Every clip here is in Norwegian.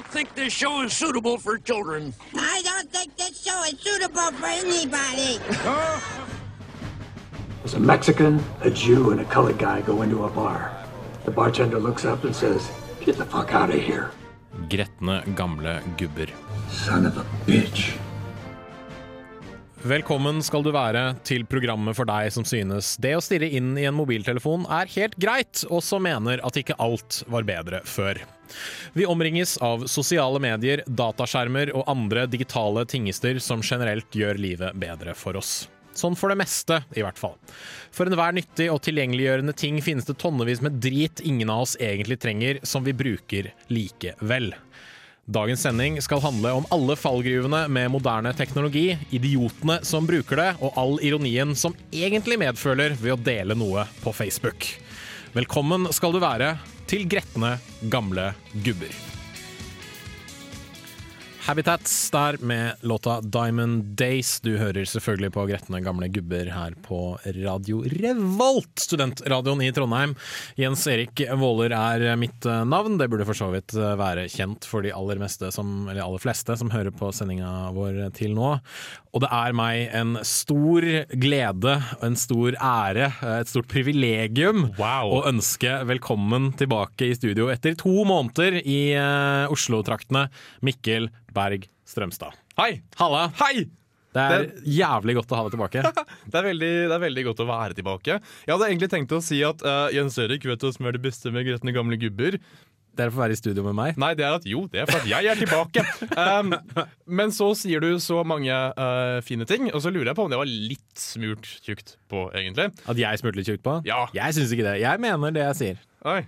don't think this show is suitable for children. I don't think this show is suitable for anybody. There's a Mexican, a Jew, and a colored guy go into a bar. The bartender looks up and says, Get the fuck out of here. Gretne gamle gubber. Son of a bitch. Velkommen skal du være til programmet for deg som synes det å stirre inn i en mobiltelefon er helt greit, og som mener at ikke alt var bedre før. Vi omringes av sosiale medier, dataskjermer og andre digitale tingester som generelt gjør livet bedre for oss. Sånn for det meste, i hvert fall. For enhver nyttig og tilgjengeliggjørende ting finnes det tonnevis med drit ingen av oss egentlig trenger, som vi bruker likevel. Dagens sending skal handle om alle fallgruvene med moderne teknologi, idiotene som bruker det, og all ironien som egentlig medføler ved å dele noe på Facebook. Velkommen skal du være til gretne, gamle gubber. Habitats der med låta Diamond Days. Du hører selvfølgelig på Gretne gamle gubber her på Radio Revolt, studentradioen i Trondheim. Jens Erik Våler er mitt eh, navn. Det burde for så vidt eh, være kjent for de aller, som, aller fleste som hører på sendinga vår til nå. Og det er meg en stor glede en stor ære, et stort privilegium, Wow. å ønske velkommen tilbake i studio etter to måneder i uh, Oslo-traktene. Mikkel Berg Strømstad. Hei! Halla! Hei! Det er jævlig godt å ha deg tilbake. Det er, veldig, det er veldig godt å være tilbake. Jeg hadde egentlig tenkt å si at uh, Jens Erik vet som er det beste med gretne gamle gubber. Dere å være i studio med meg. Nei, det er at jo, det er for at jeg er tilbake. um, men så sier du så mange uh, fine ting, og så lurer jeg på om det var litt smurt tjukt på, egentlig. At jeg smurte litt tjukt på? Ja. Jeg syns ikke det. Jeg mener det jeg sier. Oi.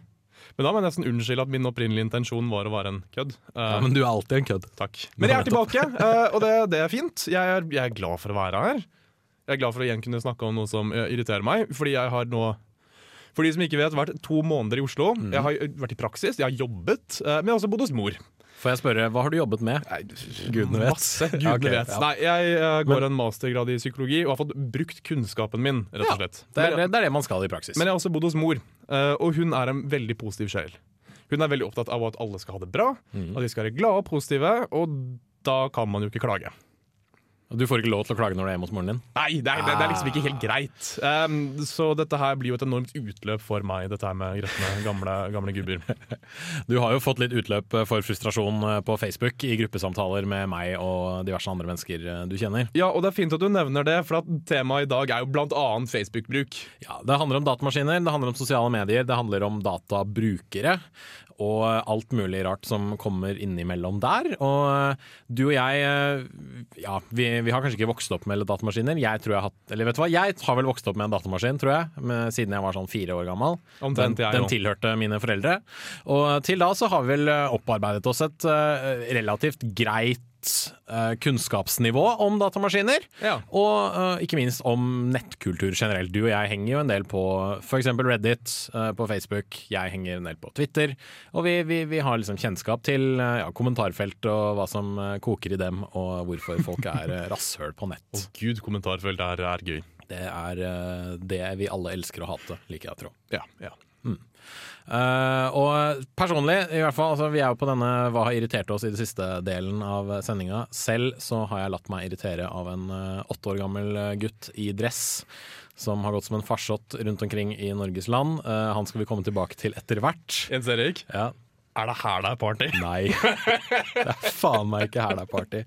Men da må jeg nesten unnskylde at min opprinnelige intensjon var å være en kødd. Uh, Ja, men du er alltid en kødd. Takk. Men jeg er tilbake, uh, og det, det er fint. Jeg er, jeg er glad for å være her. Jeg er glad for å igjen kunne snakke om noe som eh, irriterer meg, fordi jeg har nå for de som ikke vet, vært to måneder i Oslo. Mm. Jeg har vært i praksis, jeg har jobbet, eh, men jeg har også bodd hos mor. Får jeg spørre, hva har du jobbet med? Gudene vet. Masse. Gudene okay, vet. ja. Nei, jeg uh, går en mastergrad i psykologi og har fått brukt kunnskapen min, rett og slett. Det er, Men, det er det man skal i praksis. men jeg har også bodd hos mor, uh, og hun er en veldig positiv sjel. Hun er veldig opptatt av at alle skal ha det bra, mm. at de skal være glade og positive, og da kan man jo ikke klage. Du får ikke lov til å klage når du er hjemme hos moren din? Nei, det er, det, det er liksom ikke helt greit. Um, så dette her blir jo et enormt utløp for meg, dette her med gretne gamle, gamle gubber. Du har jo fått litt utløp for frustrasjon eh, på Facebook i gruppesamtaler med meg og diverse andre mennesker eh, du kjenner. Ja, og det er fint at du nevner det, for temaet i dag er jo blant annet Facebook-bruk. Ja, Det handler om datamaskiner, det handler om sosiale medier, det handler om databrukere. Og alt mulig rart som kommer innimellom der. Og eh, du og jeg, eh, ja, vi, vi har kanskje ikke vokst opp med datamaskiner. Jeg tror jeg har hatt, eller vet du hva, jeg har vel vokst opp med en datamaskin, tror jeg, med, siden jeg var sånn fire år gammel. Den, den tilhørte mine foreldre. Og til da så har vi vel opparbeidet oss et eh, relativt greit eh, kunnskapsnivå om datamaskiner. Ja. Og uh, ikke minst om nettkultur generelt. Du og jeg henger jo en del på f.eks. Reddit uh, på Facebook. Jeg henger en del på Twitter. Og vi, vi, vi har liksom kjennskap til ja, kommentarfelt og hva som koker i dem, og hvorfor folk er rasshøl på nett. Å gud, kommentarfelt er, er gøy. Det er det vi alle elsker å hate, liker jeg å tro. Ja, ja. Eh, og personlig, i hvert fall, altså, vi er jo på denne Hva har irritert oss i den siste delen av sendinga. Selv så har jeg latt meg irritere av en åtte åtte år gammel eh, gutt i dress. Som har gått som en farsott rundt omkring i Norges land. Uh, han skal vi komme tilbake til etter hvert. Jens Erik, Ja, er det her det er party? Nei. Det er faen meg ikke her det er party.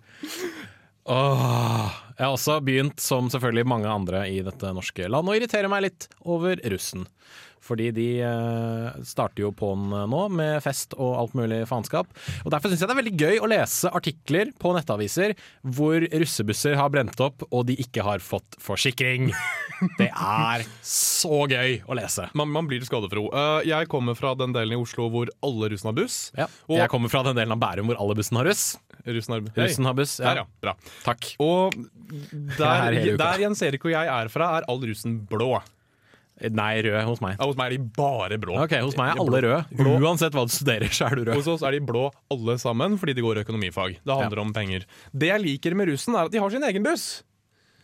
Åh. Jeg har også begynt, som selvfølgelig mange andre i dette norske land, å irritere meg litt over russen. Fordi de eh, starter jo på'n nå med fest og alt mulig faenskap. Og Derfor syns jeg det er veldig gøy å lese artikler på nettaviser hvor russebusser har brent opp og de ikke har fått forsikring. Det er så gøy å lese. Man, man blir skadefro. Uh, jeg kommer fra den delen i Oslo hvor alle russen har buss. Ja. Og- Jeg kommer fra den delen av Bærum hvor alle bussen har russ. Russen har, hey. Russen har buss. Der, ja. Bra. Takk. Og er der, der Jens Erik og jeg er fra, er all russen blå. Nei, rød hos meg. Ja, hos meg er de bare blå. Ok, Hos meg er alle røde. Blå. Uansett hva du studerer, så er du rød. Hos oss er de blå alle sammen fordi de går økonomifag. Det handler om penger. Det jeg liker med russen, er at de har sin egen buss.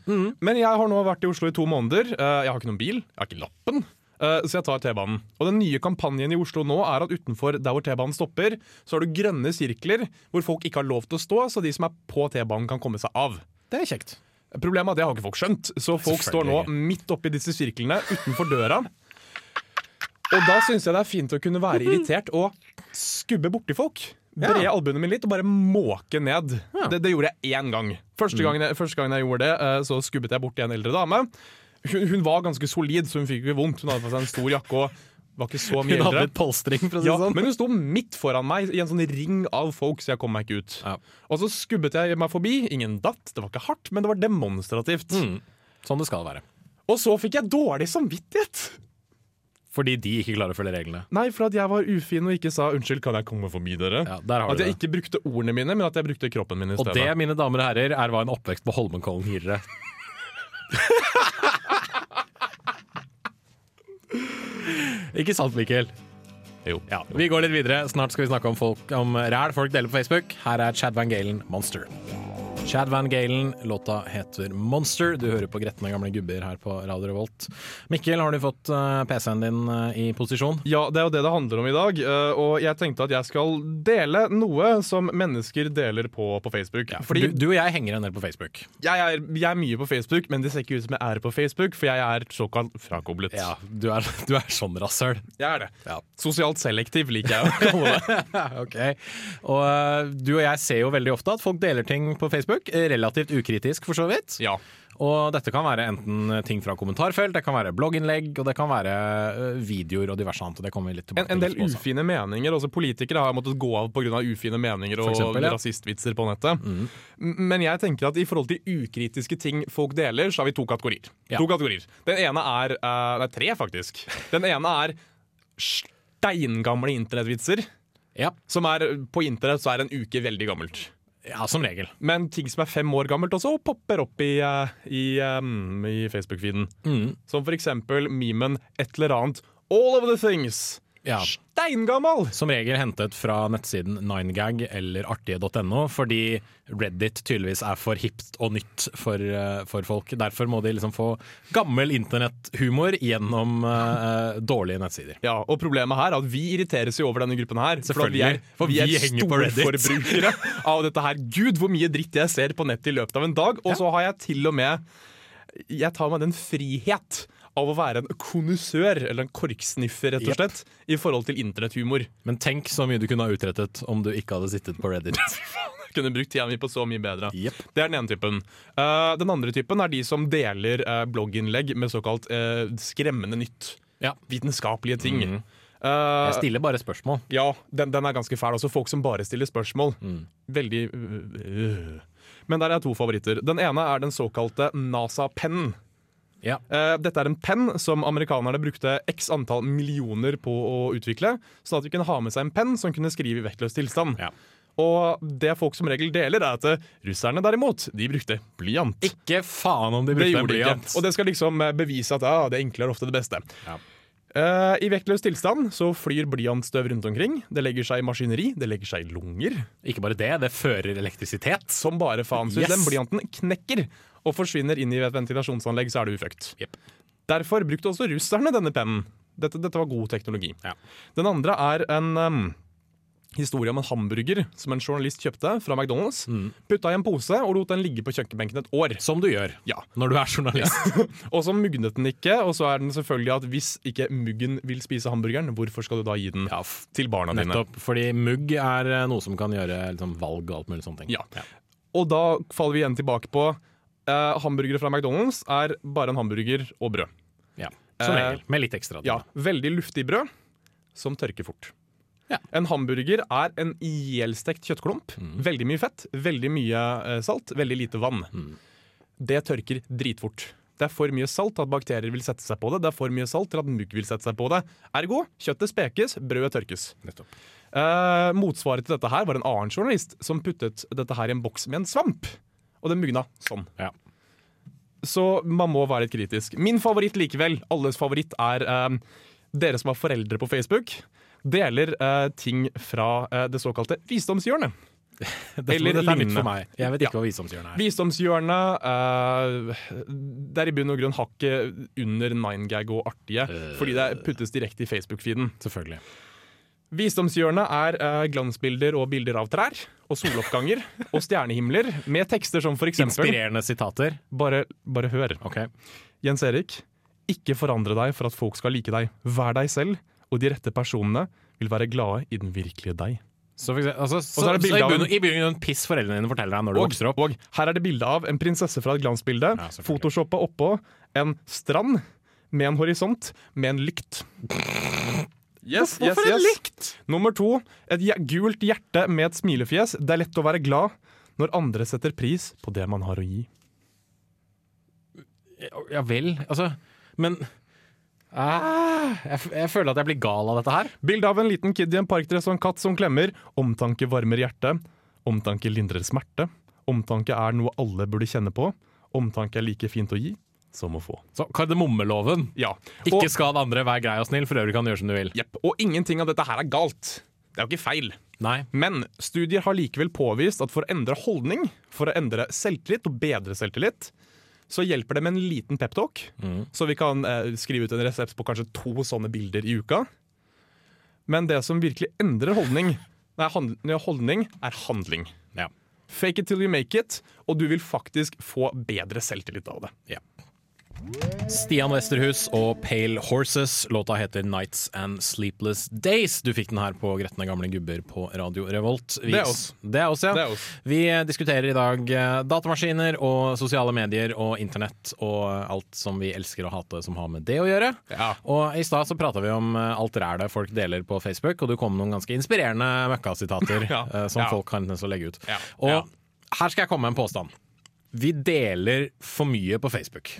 Mm. Men jeg har nå vært i Oslo i to måneder. Eh, Jeg har ikke noen bil, jeg har ikke lappen. Eh, så jeg tar T-banen. Og den nye kampanjen i Oslo nå er at utenfor der hvor T-banen stopper, så har du grønne sirkler hvor folk ikke har lov til å stå, så de som er på T-banen kan komme seg av. Det er kjekt. Problemet er at det har ikke folk skjønt, så folk står nå midt oppi disse sirklene utenfor døra. Og da syns jeg det er fint å kunne være irritert og skubbe borti folk. Bre albuene mine litt og bare måke ned. Ja. Det, det gjorde jeg én gang. Første gangen, jeg, første gangen jeg gjorde det, eh, så skubbet jeg borti en eldre dame. Hun, hun var ganske solid, så hun fikk ikke vondt. Hun hadde på seg en stor jakke og var ikke så mye Hun hadde et polstring, for å si Ja, sånn. men hun sto midt foran meg i en sånn ring av folk, så jeg kom meg ikke ut. Ja. Og så skubbet jeg meg forbi. Ingen datt, det var ikke hardt, men det var demonstrativt. Mm. Sånn det skal være. Og så fikk jeg dårlig samvittighet. Fordi de ikke klarer å følge reglene. Nei, for at jeg var ufin og ikke sa 'unnskyld, kan jeg komme forbi dere'? Ja, At jeg det. ikke brukte ordene mine, men at jeg brukte kroppen min i Og det, mine damer og herrer, er hva en oppvekst på Holmenkollen gir dere. Ikke sant, Mikkel? Jo. Ja, Vi går litt videre. Snart skal vi snakke om, folk, om ræl folk deler på Facebook. Her er Chad Van Galen, 'Monster'. Chad Van Galen, låta heter 'Monster'. Du hører på gretne gamle gubber her på Radio Revolt. Mikkel, har du fått eh, PC-en din eh, i posisjon? Ja, det er jo det det handler om i dag. eh, Og jeg tenkte at jeg skal dele noe som mennesker deler på, på Facebook. Fordi du, du og jeg henger en del på Facebook. jeg er, jeg er mye på Facebook, men det ser ikke ut som jeg er på Facebook, for jeg er såkalt frakoblet. Ja, du er, du er sånn rasshøl. Jeg er det. Ja. Sosialt selektiv liker jeg å kalle det. ok. Og du og jeg ser jo veldig ofte at folk deler ting på Facebook. Eh, Relativt ukritisk, for så vidt. Ja. Og dette kan være enten ting fra kommentarfelt, det kan være blogginnlegg, og det kan være eh, videoer og diverse annet. det kommer vi litt En, til. en en del ufine meninger. Også politikere har måttet gå av pga. ufine meninger og eksempel, ja. rasistvitser på nettet. Mm. Men jeg tenker at i forhold til ukritiske ting folk deler, så har vi to kategorier. Ja. To kategorier. Den ene er eh, Nei, tre, faktisk. Den ene er steingamle internettvitser. Ja. Som er På internett så er en uke veldig gammelt. Ja, som regel. Men ting som er fem år gammelt, også popper opp i, eh, i, i Facebook-feeden. Mm. Som for eksempel memen 'et eller annet all of the things'. Ja. Steingammal! Som regel hentet fra nettsiden 9gag eller artige.no, fordi Reddit tydeligvis er for hipt og nytt for, eh, for folk. Derfor må de liksom få gammel internetthumor gjennom uh, dårlige nettsider. Ja, og Problemet her er at vi irriteres jo over denne gruppen her. For vi er, for vi er på storforbrukere av dette her. Gud, hvor mye dritt jeg ser på nettet i løpet av en dag. Og så har jeg til og med Jeg tar meg den frihet av å være en konnissør, eller en korksniffer, rett og slett, slett, i forhold til internetthumor. Men tenk så mye du kunne ha utrettet om du ikke hadde sittet på Reddit. Kunne brukt tida mi på så mye bedre. Yep. Det er den ene typen. Uh, den andre typen er de som deler uh, blogginnlegg med såkalt uh, skremmende nytt. Ja. Vitenskapelige ting. Mm Eh, Jeg stiller bare spørsmål. Ja, den, den er ganske fæl. Også folk som bare stiller spørsmål. Mm. Veldig øh, øh. Men der er to favoritter. Den ene er den såkalte NASA-pennen. Ja. Uh, dette er en penn som amerikanerne brukte x antall millioner på å utvikle, sånn at de kunne ha med seg en penn som kunne skrive i vektløs tilstand. Ja. Og det folk som regel deler, er at eh, russerne derimot, de brukte blyant. Ikke faen om de brukte blyant. ikke. Og det skal liksom eh, bevise at ja, det enkle er ofte det beste. Ja. Uh, I vektløs tilstand så flyr blyantstøv rundt omkring. Det legger seg i maskineri, det legger seg i lunger. Ikke bare det, det fører elektrisitet. Som bare faen. Så Yes. den blyanten knekker og forsvinner inn i et ventilasjonsanlegg, så er du fucked. Yep. Derfor brukte også russerne denne pennen. Dette, dette var god teknologi. Ja. Den andre er en um, historie om en hamburger som en journalist kjøpte fra McDonald's. Mm. Putta i en pose og lot den ligge på kjøkkenbenken et år. Som du gjør Ja. når du er journalist. Og så mugnet den ikke, og så er den selvfølgelig at hvis ikke muggen vil spise hamburgeren, hvorfor skal du da gi den Ja, til barna dine? Nettopp. Fordi mugg er eh, noe som kan gjøre liksom, valg og alt mulig sånne ting. Ja. Og da faller vi igjen tilbake på eh, hamburgere fra McDonald's er bare en hamburger og brød. Ja. Som Eh, regel. Med litt ekstra. Ja, Veldig luftig brød som tørker fort. Ja. En hamburger er en ihjelstekt kjøttklump. Veldig mye fett, veldig mye eh, salt, veldig lite vann. Det tørker dritfort. Det er for mye salt til at bakterier vil sette seg på det. Det er for mye salt til at mugg vil sette seg på det. Ergo kjøttet spekes, brødet tørkes. Nettopp. Eh, motsvaret til dette her var en annen journalist som puttet dette her i en boks med en svamp. Og den mugna sånn. Ja. Så man må være litt kritisk. Min favoritt likevel, alles favoritt, er eh, dere som har foreldre på Facebook. Deler eh, ting fra eh, det såkalte visdomshjørnet. Dette, Eller dette er nytt for meg. Jeg vet ikke Ja. hva visdomshjørnet er. Visdomshjørnet uh, Det er i bunn og grunn hakket under 9gag og artige, fordi det puttes direkte i Facebook-feeden. Selvfølgelig. Visdomshjørnet er eh, glansbilder og bilder av trær og soloppganger og stjernehimler med tekster som for eksempel Inspirerende sitater. Bare, bare hør. Okay. Jens Erik, ikke forandre deg for at folk skal like deg. Vær deg selv, og de rette personene vil være glade i den virkelige deg. Så, eksempel, altså, så, så så i begynnelsen en- piss foreldrene dine forteller deg når du Og, vokser opp. og her er det bilde av en prinsesse fra et glansbilde, Ja, photoshoppa oppå en strand med en horisont med en lykt. Yes, yes, Hvorfor en yes. lykt? Nummer to, et gult hjerte med et smilefjes. Det er lett å være glad når andre setter pris på det man har å gi. Ja vel, altså Men ah, jeg, jeg føler at jeg blir gal av dette her. Bilde av en liten kid i en parkdress og en katt som klemmer. Omtanke varmer hjertet. Omtanke lindrer smerte. Omtanke er noe alle burde kjenne på. Omtanke er like fint å gi som å få. Så Kardemommeloven. Ja. Ikke Og, skad andre, vær grei og snill, for øvrig kan du gjøre som du vil. Yep. og ingenting av dette her er galt. Det er jo ikke feil. Nei. Men studier har likevel påvist at for å endre holdning, for å endre selvtillit og bedre selvtillit, så hjelper det med en liten peptalk. Så vi kan eh, skrive ut en resept på kanskje to sånne bilder i uka. Men det som virkelig endrer holdning, nei, hand, holdning er handling. Ja. Fake it till you make it, og du vil faktisk få bedre selvtillit av det. ja. Stian Westerhus og Pale Horses. Låta heter Nights and Sleepless Days. Du fikk den her på Gretne gamle gubber på Radio Revolt. Vi- Det er oss. Det er oss, ja. Er oss. Vi diskuterer i dag eh, datamaskiner og sosiale medier og internett og alt som vi elsker å hate som har med det å gjøre. Ja. Og i stad så prata vi om eh, alt rælet folk deler på Facebook, og du kom med noen ganske inspirerende møkkasitater Ja. eh, som folk kan så legge ut. Og her skal jeg komme med en påstand. Vi deler for mye på Facebook.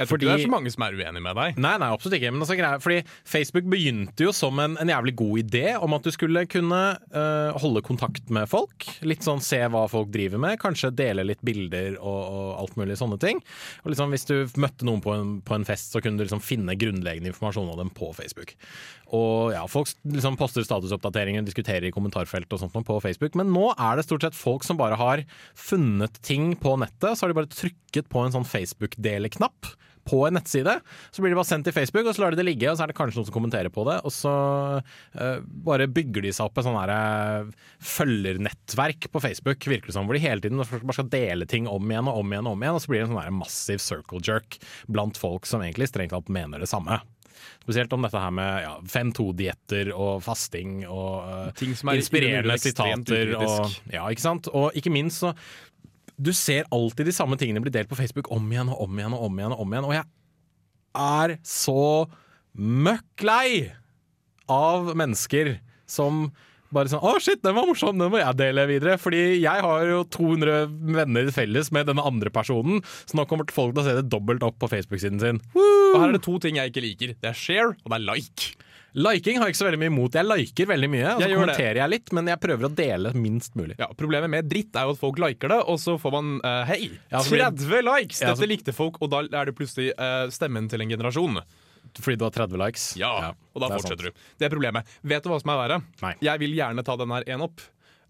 Jeg tror Fordi- ikke det er så mange som er uenig med deg. Nei, nei, absolutt ikke. Men altså, greia, fordi Facebook begynte jo som en, en jævlig god idé om at du skulle kunne uh, holde kontakt med folk. Litt sånn se hva folk driver med, kanskje dele litt bilder og, og alt mulig sånne ting. Og liksom, hvis du møtte noen på en, på en fest, så kunne du liksom finne grunnleggende informasjon om dem på Facebook. Og ja, Folk liksom poster statusoppdateringer, diskuterer i kommentarfelt og sånt på Facebook, men nå er det stort sett folk som bare har funnet ting på nettet, så har de bare trykket på en sånn Facebook-dele-knapp på en nettside. Så blir det bare sendt til Facebook, og så lar de det ligge, og så er det kanskje noen som kommenterer på det. Og så uh, bare bygger de seg opp et sånn eh, følgernettverk på Facebook, virker det som, hvor de hele tiden bare skal dele ting om igjen og om igjen og om igjen, og så blir det en sånn massiv circle jerk blant folk som egentlig strengt tatt mener det samme. Spesielt om dette her med ja, 5-2-dietter og fasting og uh, Ting som er inspirerende sitater. Og, ja, ikke sant? Og ikke minst så Du ser alltid de samme tingene bli delt på Facebook om igjen og om igjen og om igjen. Og om igjen Og jeg er så møkk lei av mennesker som bare sånn 'Å, shit, den var morsom, den må jeg dele videre'. Fordi jeg har jo 200 venner felles med denne andre personen, så nå kommer folk til å se det dobbelt opp på Facebook-siden sin. Og her er det to ting jeg ikke liker. Det er share, og det er like. Liking har jeg ikke så veldig mye imot. Jeg liker veldig mye, og så Jeg kommenterer jeg litt, men jeg prøver å dele minst mulig. Ja, Problemet med dritt er jo at folk liker det, og så får man uh, Hei, Ja, så blir det- 30 likes! Ja, Dette så- likte folk, og da er det plutselig uh, stemmen til en generasjon. Fordi du har 30 likes. Ja, Og da er fortsetter sant. du. Det er problemet. Vet du hva som er verre? Nei. Jeg vil gjerne ta den her én opp.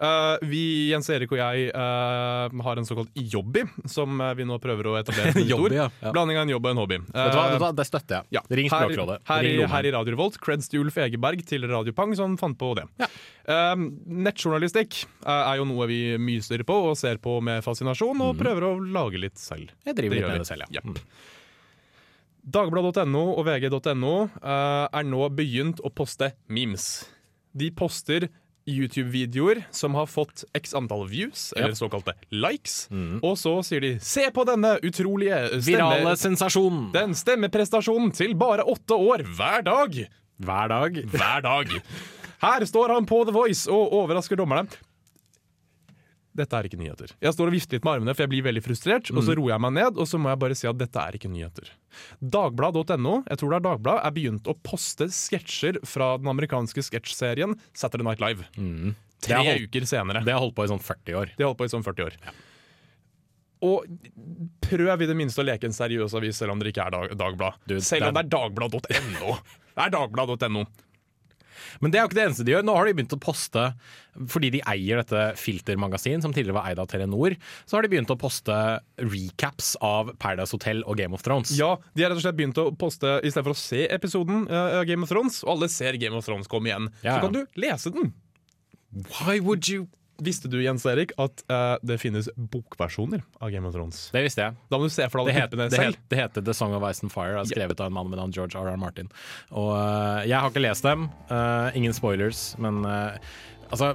Eh, vi, Jens Erik og jeg, uh, har en såkalt jobby, som eh, vi nå prøver å etablere. Jobby, ja. Ja. Blanding av en jobb og en hobby. Hva? Det støtter jeg. Ja. Ring Språkrådet. her, her i Radio Revolt, creds til Ulf Egeberg til Radio Pang, som fant på det. Ja. Nettjournalistikk uh, er jo noe vi myser på og ser på med fascinasjon, og prøver å lage litt selv. Jeg driver litt med vi. det selv, ja. Jepp. Dagbladet.no og vg.no uh, er nå begynt å poste memes. De poster YouTube-videoer som har fått x antall views, eller såkalte likes, og så sier de 'se på denne utrolige stemme, Virale sensasjonen'. den stemmeprestasjonen til bare åtte år hver dag'. Hver dag. Hver dag. Her står han på The Voice og overrasker dommerne. Dette er ikke nyheter. Jeg står og vifter litt med armene, for jeg blir veldig frustrert. Og så roer jeg meg ned, og så må jeg bare si at dette er ikke nyheter. Dagblad.no jeg tror det er Dagblad, er begynt å poste sketsjer fra den amerikanske sketsjserien Saturday Night Live. Mm. Tre holdt- uker senere. Det har holdt på i sånn 40 år. Det har holdt på i sånn 40 år. Og prøv i det minste å leke en seriøs avis, selv om det ikke er dag Dagblad. Selv om det det er Dagblad.no. Det er Dagblad.no. Men det er jo ikke det eneste de gjør. Nå har de begynt å poste, fordi de eier dette Filtermagasin, som tidligere var eid av Telenor, så har de begynt å poste recaps av Paradise Hotel og Game of Thrones. Ja, de har rett og slett begynt å poste i stedet for å se episoden uh, Game of Thrones, og alle ser Game of Thrones komme igjen. Ja, ja. Så kan du lese den. Why would you Visste du, Jens Erik, at uh, det finnes bokversjoner av Game of Thrones? Det visste jeg. Da må du se for Det, deg alle het, det, selv. het, det heter The Song of Ice and Fire, skrevet av en mann ved navn George R.R. Martin. Og uh, jeg har ikke lest dem. Uh, ingen spoilers, men altså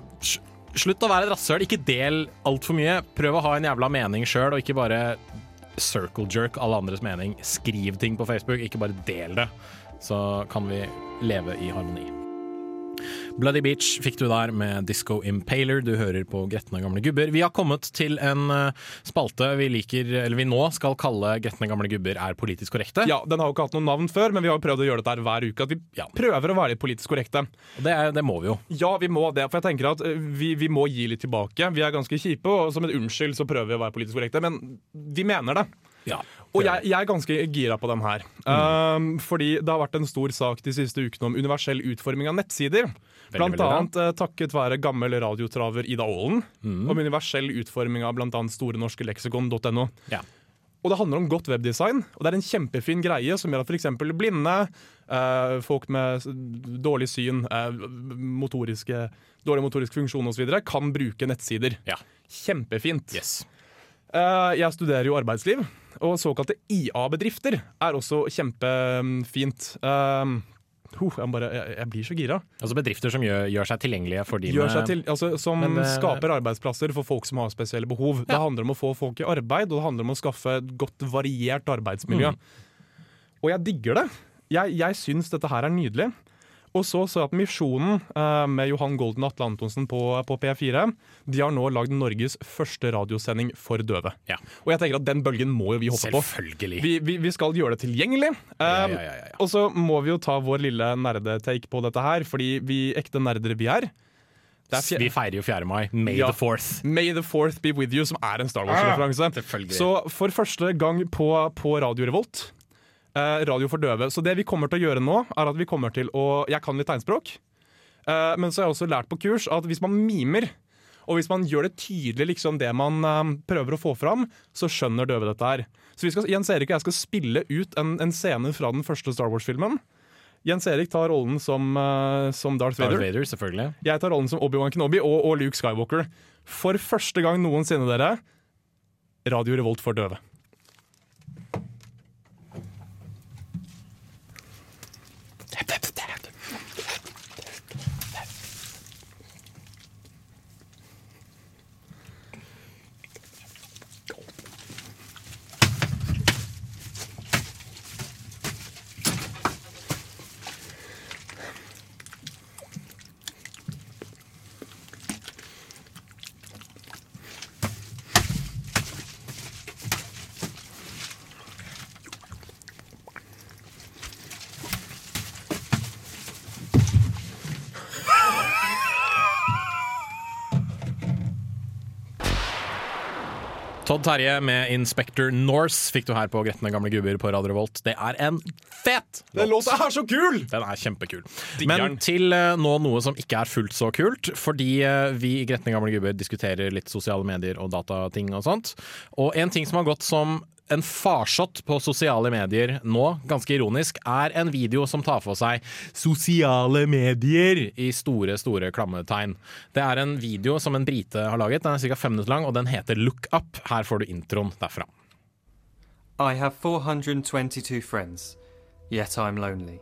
Slutt å være et rasshøl. Ikke del altfor mye. Prøv å ha en jævla mening sjøl, og ikke bare circle jerk alle andres mening. Skriv ting på Facebook, ikke bare del det. Så kan vi leve i harmoni. Bloody Beach fikk du der med Disco Impaler. Du hører på Gretne gamle gubber. Vi har kommet til en eh, spalte vi liker, eller vi nå skal kalle Gretne gamle gubber er politisk korrekte. Ja, Den har jo ikke hatt noe navn før, men vi har jo prøvd å gjøre dette her hver uke. At vi Ja. prøver å være litt politisk korrekte. Det, er, det må vi jo. Ja, vi må det, for jeg tenker at eh, vi, vi må gi litt tilbake. Vi er ganske kjipe, og som en unnskyld så prøver vi å være politisk korrekte, men vi mener det. Ja. Og jeg, jeg er ganske gira på den her. Um, fordi det har vært en stor sak de siste ukene om universell utforming av nettsider. Blant veldig annet uh, takket være gammel radiotraver Ida Aalen. Mm. Om universell utforming av annet storenorskeleksikon.no. Ja. Og det handler om godt webdesign, og det er en kjempefin greie som gjør at f.eks. blinde, uh, folk med dårlig syn, uh, motoriske, dårlig motorisk funksjon osv. kan bruke nettsider. Ja. Kjempefint. Yes. Eh, jeg studerer jo arbeidsliv, og såkalte IA-bedrifter er også kjempefint. Uh, jeg, bare, jeg, jeg blir så gira. Altså bedrifter som gjør, gjør seg tilgjengelige for de Gjør med til, altså, som Men, eh, skaper arbeidsplasser for folk som har spesielle behov. Det handler om å få folk i arbeid, og det handler om å skaffe et godt variert arbeidsmiljø. Mm. Og jeg digger det. Jeg, jeg syns dette her er nydelig. Og så så jeg at Misjonen eh, med Johan Golden og Atle Antonsen på, på P4 De har nå lagd Norges første radiosending for døve. Ja. Og jeg tenker at den bølgen må jo vi hoppe på. Selvfølgelig. Vi, vi, vi skal gjøre det tilgjengelig. Ja, ja, ja. Og så må vi jo ta vår lille nerdetake på dette her, fordi vi ekte nerder vi er. Det er Vi feirer jo 4. mai. May Ja. the fourth. May the fourth be with you, som er en Star Wars-referanse. selvfølgelig. Så for første gang på, på Radio Revolt, eh, radio for døve Så det vi kommer til å gjøre nå, er at vi kommer til å Jeg kan litt tegnspråk, eh, men så har jeg også lært på kurs at hvis man mimer, og hvis man gjør det tydelig liksom det man eh, prøver å få fram, så skjønner døve dette her. Så vi skal, Jens Erik og jeg skal spille ut en, en scene fra den første Star Wars-filmen. Jens Erik tar rollen som, uh, som Darth Darth Vader. Vader, selvfølgelig. Jeg tar rollen som Obi-Wan Kenobi og, og Luke Skywalker. For første gang noensinne, dere, Radio Revolt for døve. Terje med Inspector Norse fikk du her på Gretne gamle gubber på Radio Revolt. Det er en fet låt! Den låta er så kul! Den er kjempekul. Men til eh, nå noe som ikke er fullt så kult, fordi eh, vi i Gretne gamle gubber diskuterer litt sosiale medier og datating og sånt. Og en ting som har gått som en farsott på sosiale medier nå, ganske ironisk, er en video som tar for seg sosiale medier i store, store klammetegn. Det er en video som en brite har laget, den er ca. fem minutter lang, og den heter Look Up. Her får du introen derfra. I have 422 friends, yet I'm lonely.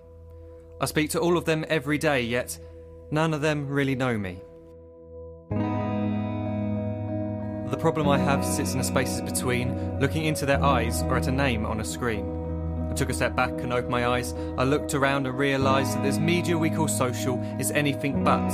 I speak to all of them every day, yet none of them really know me. The problem I have sits in the spaces between looking into their eyes or at a name on a screen. I took a step back and opened my eyes. I looked around and realised that this media we call social is anything but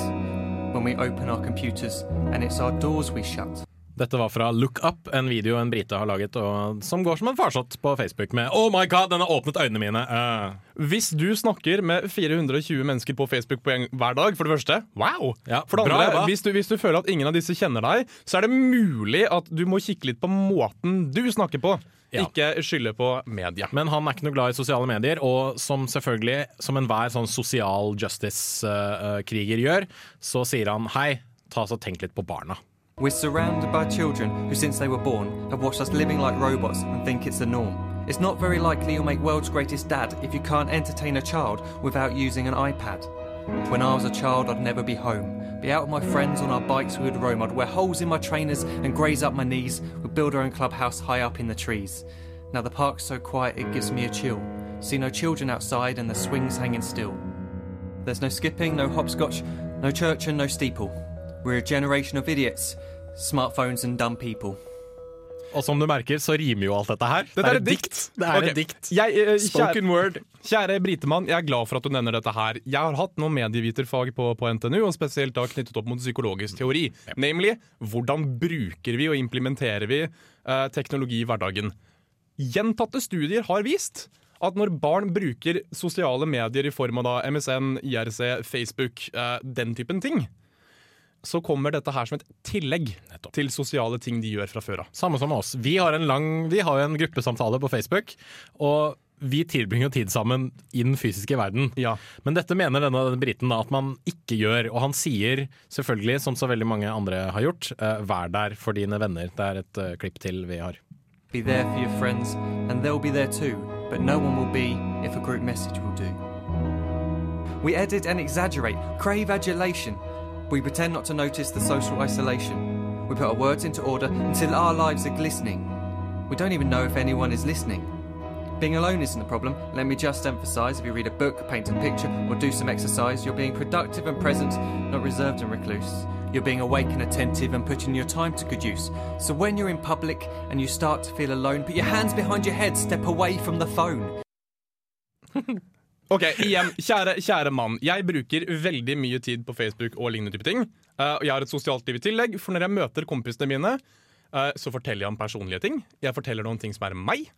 when we open our computers and it's our doors we shut. Dette var fra Look Up, en video en brite har laget og, som går som en farsott på Facebook med Oh my god, den har åpnet øynene mine! Uh. Hvis du snakker med 420 mennesker på Facebook på en, hver dag, for det første, wow! Ja, for det andre, hvis du, hvis du føler at ingen av disse kjenner deg, så er det mulig at du må kikke litt på måten du snakker på. Ja. Ikke skylde på media. Men han er ikke noe glad i sosiale medier, og som selvfølgelig, som enhver sånn sosial justice-kriger gjør, så sier han hei, ta så tenk litt på barna. We're surrounded by children who, since they were born, have watched us living like robots and think it's the norm. It's not very likely you'll make world's greatest dad if you can't entertain a child without using an iPad. When I was a child, I'd never be home. Be out with my friends on our bikes we would roam. I'd wear holes in my trainers and graze up my knees. We'd build our own clubhouse high up in the trees. Now the park's so quiet it gives me a chill. See no children outside and the swings hanging still. There's no skipping, no hopscotch, no church and no steeple. We're a generation of idiots, smartphones and dumb people. Og som du merker, så rimer jo alt dette her. Dette er et dikt. Det er okay. et dikt. Jeg, kjære, Spoken word. kjære britemann, jeg er glad for at du nevner dette her. Jeg har hatt noen medieviterfag på, på NTNU, og spesielt da knyttet opp mot psykologisk teori. Nemlig hvordan bruker vi og implementerer vi uh, teknologi i hverdagen. Gjentatte studier har vist at når barn bruker sosiale medier i form av da MSN, IRC, Facebook, uh, den typen ting, så kommer dette her som et tillegg Nettopp. til sosiale ting de gjør fra før av. Samme som oss. Vi har en lang, vi har en gruppesamtale på Facebook, og vi tilbringer jo tid sammen i den fysiske verden. Ja. Men dette mener denne briten da at man ikke gjør, og han sier selvfølgelig, som så veldig mange andre har gjort, uh, vær der for dine venner. Det er et uh, klipp til vi har. Be there for your friends, and they'll be there too, but no one will be if a group message will do. We edit and exaggerate, crave adulation. We pretend not to notice the social isolation. We put our words into order until our lives are glistening. We don't even know if anyone is listening. Being alone isn't the problem. Let me just emphasize if you read a book, paint a picture, or do some exercise, you're being productive and present, not reserved and recluse. You're being awake and attentive and putting your time to good use. So when you're in public and you start to feel alone, put your hands behind your head, step away from the phone. Ok, igjen, kjære, kjære mann. Jeg bruker veldig mye tid på Facebook og lignende type ting. Uh, jeg har et sosialt liv i tillegg, for når jeg møter kompisene mine, uh, så forteller jeg om personlige ting. Jeg forteller noen ting som er meg.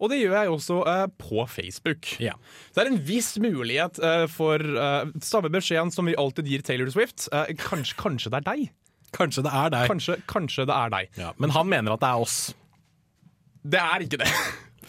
Og det gjør jeg også uh, på Facebook. Ja. Så det er en viss mulighet for samme beskjeden som vi alltid gir Taylor Swift. Kanskje, kanskje det er deg. Kanskje det er deg. Kanskje, kanskje det er deg. Ja. Men han mener at det er oss, Det er ikke det.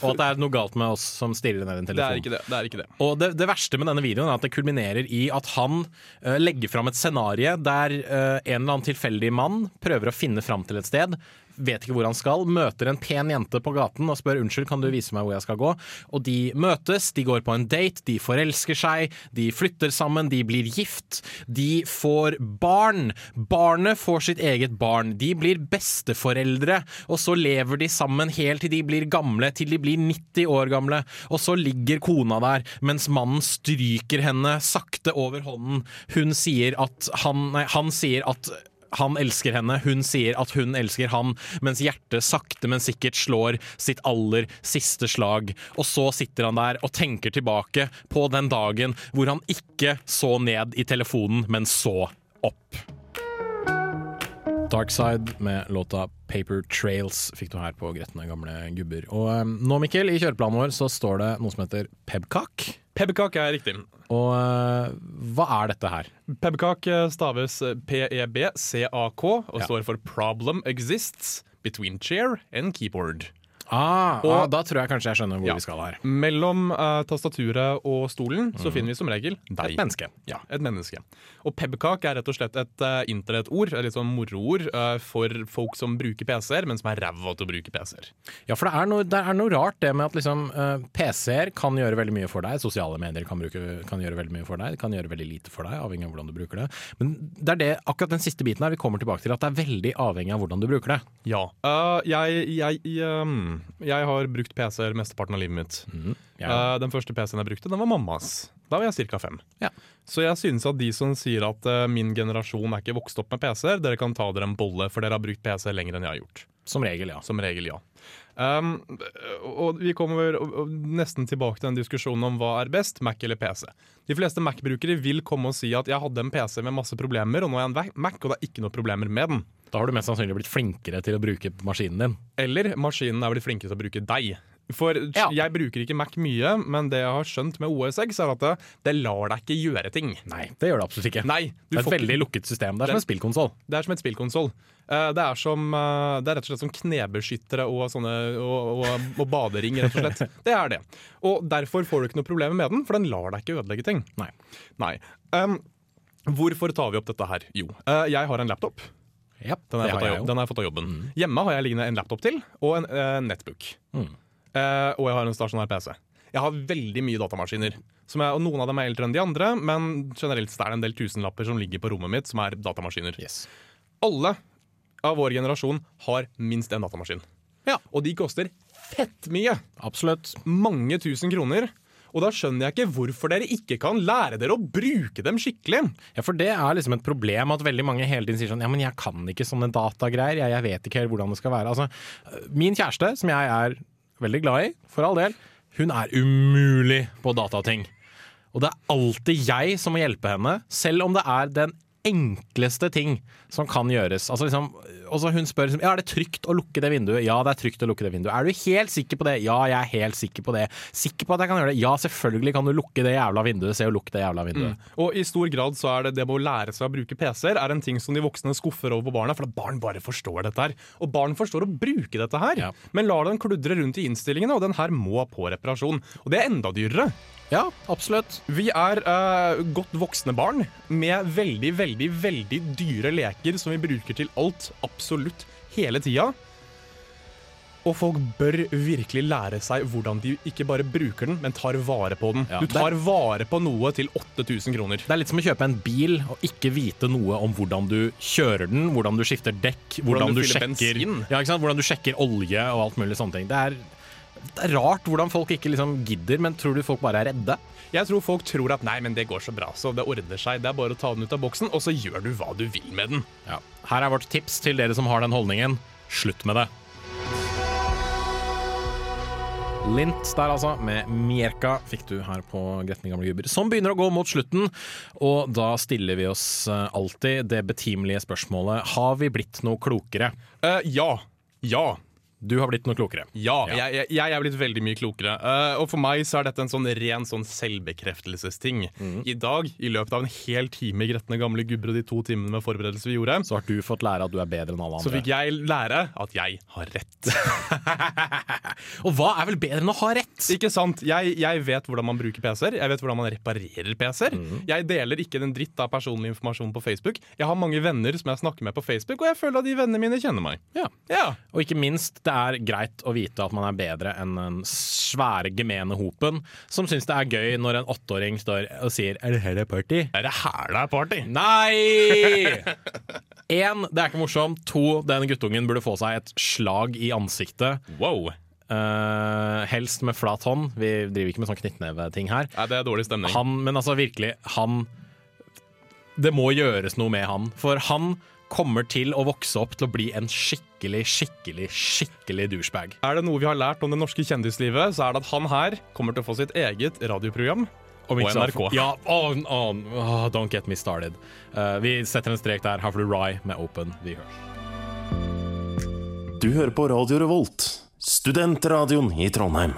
Og at det er noe galt med oss som stirrer ned en telefon. Det er ikke det. det, er ikke det. Og det, det verste med denne videoen er at det kulminerer i at han uh, legger fram et scenario der uh, en eller annen tilfeldig mann prøver å finne fram til et sted. Vet ikke hvor han skal, møter en pen jente på gaten og spør unnskyld, kan du vise meg hvor jeg skal gå. Og de møtes, de går på en date, de forelsker seg, de flytter sammen, de blir gift. De får barn. Barnet får sitt eget barn. De blir besteforeldre, og så lever de sammen helt til de blir gamle, til de blir 90 år gamle. Og så ligger kona der, mens mannen stryker henne sakte over hånden. Hun sier at han Nei, han sier at han elsker henne, hun sier at hun elsker han, mens hjertet sakte, men sikkert slår sitt aller siste slag. Og så sitter han der og tenker tilbake på den dagen hvor han ikke så ned i telefonen, men så opp. Darkside med låta Paper Trails fikk du her på Gretne gamle gubber. Og um, nå, Mikkel, i kjøreplanen vår så står det noe som heter Pebcock. Pebcock er riktig. Og uh, hva er dette her? Eh, staves P-E-B-C-A-K og Ja. står for Problem Exists Between Chair and Keyboard. Ah, Og- ah, da tror jeg kanskje jeg skjønner hvor Ja. vi skal her. Mellom eh, tastaturet og stolen så finner vi som regel Dei. Et menneske. Ja, et menneske. Og pebkak er rett og slett et uh, internettord, et litt sånn moroord, uh, for folk som bruker PC-er, men som er ræva til å bruke PC-er. Ja, for det er, noe, det er noe rart det med at liksom, uh, PC-er kan gjøre veldig mye for deg, sosiale medier kan, bruke, kan gjøre veldig mye for deg, kan gjøre veldig lite for deg, avhengig av hvordan du bruker det. Men det er det, akkurat den siste biten her vi kommer tilbake til, at det er veldig avhengig av hvordan du bruker det. Ja. Eh, jeg, jeg, ehm, jeg har brukt PC-er mesteparten av livet mitt. Ja. Eh, den første PC-en jeg brukte, den var mammas. Da var jeg ca. fem. Ja. Så jeg synes at de som sier at eh, min generasjon er ikke vokst opp med PC-er, dere kan ta dere en bolle, for dere har brukt PC lenger enn jeg har gjort. Som regel, ja. Som regel, ja. Um, og vi kommer nesten tilbake til den diskusjonen om hva er best, Mac eller PC. De fleste Mac-brukere vil komme og si at jeg hadde en PC med masse problemer, og nå er jeg en Mac, og det er ikke noe problemer med den. Da har du mest sannsynlig blitt flinkere til å bruke maskinen din. Eller maskinen er blitt flinkere til å bruke deg. For Ja. jeg bruker ikke Mac mye, men det jeg har skjønt med OSX, er at det, det lar deg ikke gjøre ting. Nei, det gjør det absolutt ikke. Nei, du det er et veldig lukket system. Det er som en spillkonsoll. Det er som et spillkonsoll. Eh, Det, er som, eh, det er rett og slett som knebeskyttere og, sånne, og, og, og badering, rett og slett. Det er det. Og derfor får du ikke noe problemer med den, for den lar deg ikke ødelegge ting. Nei. Nei. Um, hvorfor tar vi opp dette her? Jo, eh, jeg har en laptop. Yep, Den har, jeg jeg den har jeg fått av jobben. Hjemme har jeg liggende en laptop til og en uh, netbook. Mm. Eh, og jeg har en stasjonær PC. Jeg har veldig mye datamaskiner. Som jeg, og Noen av dem er eldre enn de andre, men generelt er det en del tusenlapper som ligger på rommet mitt, som er datamaskiner. Yes. Alle av vår generasjon har minst en datamaskin. Ja. Og de koster fett mye. Absolutt. Mange tusen kroner. Og da skjønner jeg ikke hvorfor dere ikke kan lære dere å bruke dem skikkelig. Ja, for det er liksom et problem at veldig mange hele tiden sier sånn Ja, men jeg kan ikke sånne datagreier. Jeg, jeg vet ikke helt hvordan det skal være. Altså, min kjæreste, som jeg er veldig glad i, for all del, hun er umulig på datating. Og det er alltid jeg som må hjelpe henne, selv om det er den enkleste ting som kan gjøres. Altså liksom, også hun spør liksom, ja, er det trygt å lukke det vinduet. Ja, det er trygt å lukke det vinduet. Er du helt sikker på det? Ja, jeg er helt sikker på det. Sikker på at jeg kan gjøre det? Ja, selvfølgelig kan du lukke det jævla vinduet. Se og lukk det jævla vinduet. Og i stor grad så er det det med å lære seg å bruke PC-er er en ting som de voksne skuffer over på barna, for at barn bare forstår dette her. Og barn forstår å bruke dette her, Ja. men lar den kludre rundt i innstillingene, og den her må på reparasjon. Og det er enda dyrere. Ja, absolutt. Vi er uh, godt voksne barn med veldig, veldig, veldig dyre leker som vi bruker til alt, absolutt hele tida. Og folk bør virkelig lære seg hvordan de ikke bare bruker den, men tar vare på den. Ja, du tar vare på noe til 8000 kroner. Det er litt som å kjøpe en bil og ikke vite noe om hvordan du kjører den, hvordan du skifter dekk, hvordan, Hvordan du du, sjekker, bensin. ja, ikke sant? hvordan du sjekker olje og alt mulig sånne ting. Det er, det er rart hvordan folk ikke liksom gidder, men tror du folk bare er redde? Jeg tror folk tror at nei, men det går så bra, så det ordner seg. Det er bare å ta den ut av boksen, og så gjør du hva du vil med den. Ja. Her er vårt tips til dere som har den holdningen. Slutt med det. Lint der altså, med Mjerka fikk du her på Gretne gamle gubber. Som begynner å gå mot slutten, og da stiller vi oss eh, alltid det betimelige spørsmålet Har vi blitt noe klokere? Uh, ja. Ja. Du har blitt noe klokere. Ja, Ja. Jeg, jeg, jeg er blitt veldig mye klokere. Uh, og for meg så er dette en sånn ren sånn selvbekreftelsesting. Mm. I dag, i løpet av en hel time i Gretne gamle gubber og de to timene med forberedelse vi gjorde, Så har du fått lære at du er bedre enn alle andre. så fikk jeg lære at jeg har rett. Og hva er vel bedre enn å ha rett? Ikke sant? Jeg, jeg vet hvordan man bruker PC-er, jeg vet hvordan man reparerer PC-er. Mm. Jeg deler ikke den dritt av personlig informasjon på Facebook. Jeg har mange venner som jeg snakker med på Facebook, og jeg føler at de vennene mine kjenner meg. Ja. Ja, Og ikke minst, det er greit å vite at man er bedre enn den svære, gemene hopen som syns det er gøy når en åtteåring står og sier 'er det her det er party'? Er det her det er party? Nei! Én, det er ikke morsomt. To, den guttungen burde få seg et slag i ansiktet. Wow. Uh, helst med flat hånd. Vi driver ikke med sånn knyttneveting her. Nei, det er dårlig stemning. Han, men altså virkelig, han Det må gjøres noe med han. For han kommer til å vokse opp til å bli en skikkelig, skikkelig, skikkelig douchebag. Er det noe vi har lært om det norske kjendislivet, så er det at han her kommer til å få sitt eget radioprogram. Og NRK. Ja, oh, oh, oh, don't get me started. Uh, vi setter en strek der. Her får du Rye med Open. Vi høres. Du hører på Radio Revolt, studentradioen i Trondheim.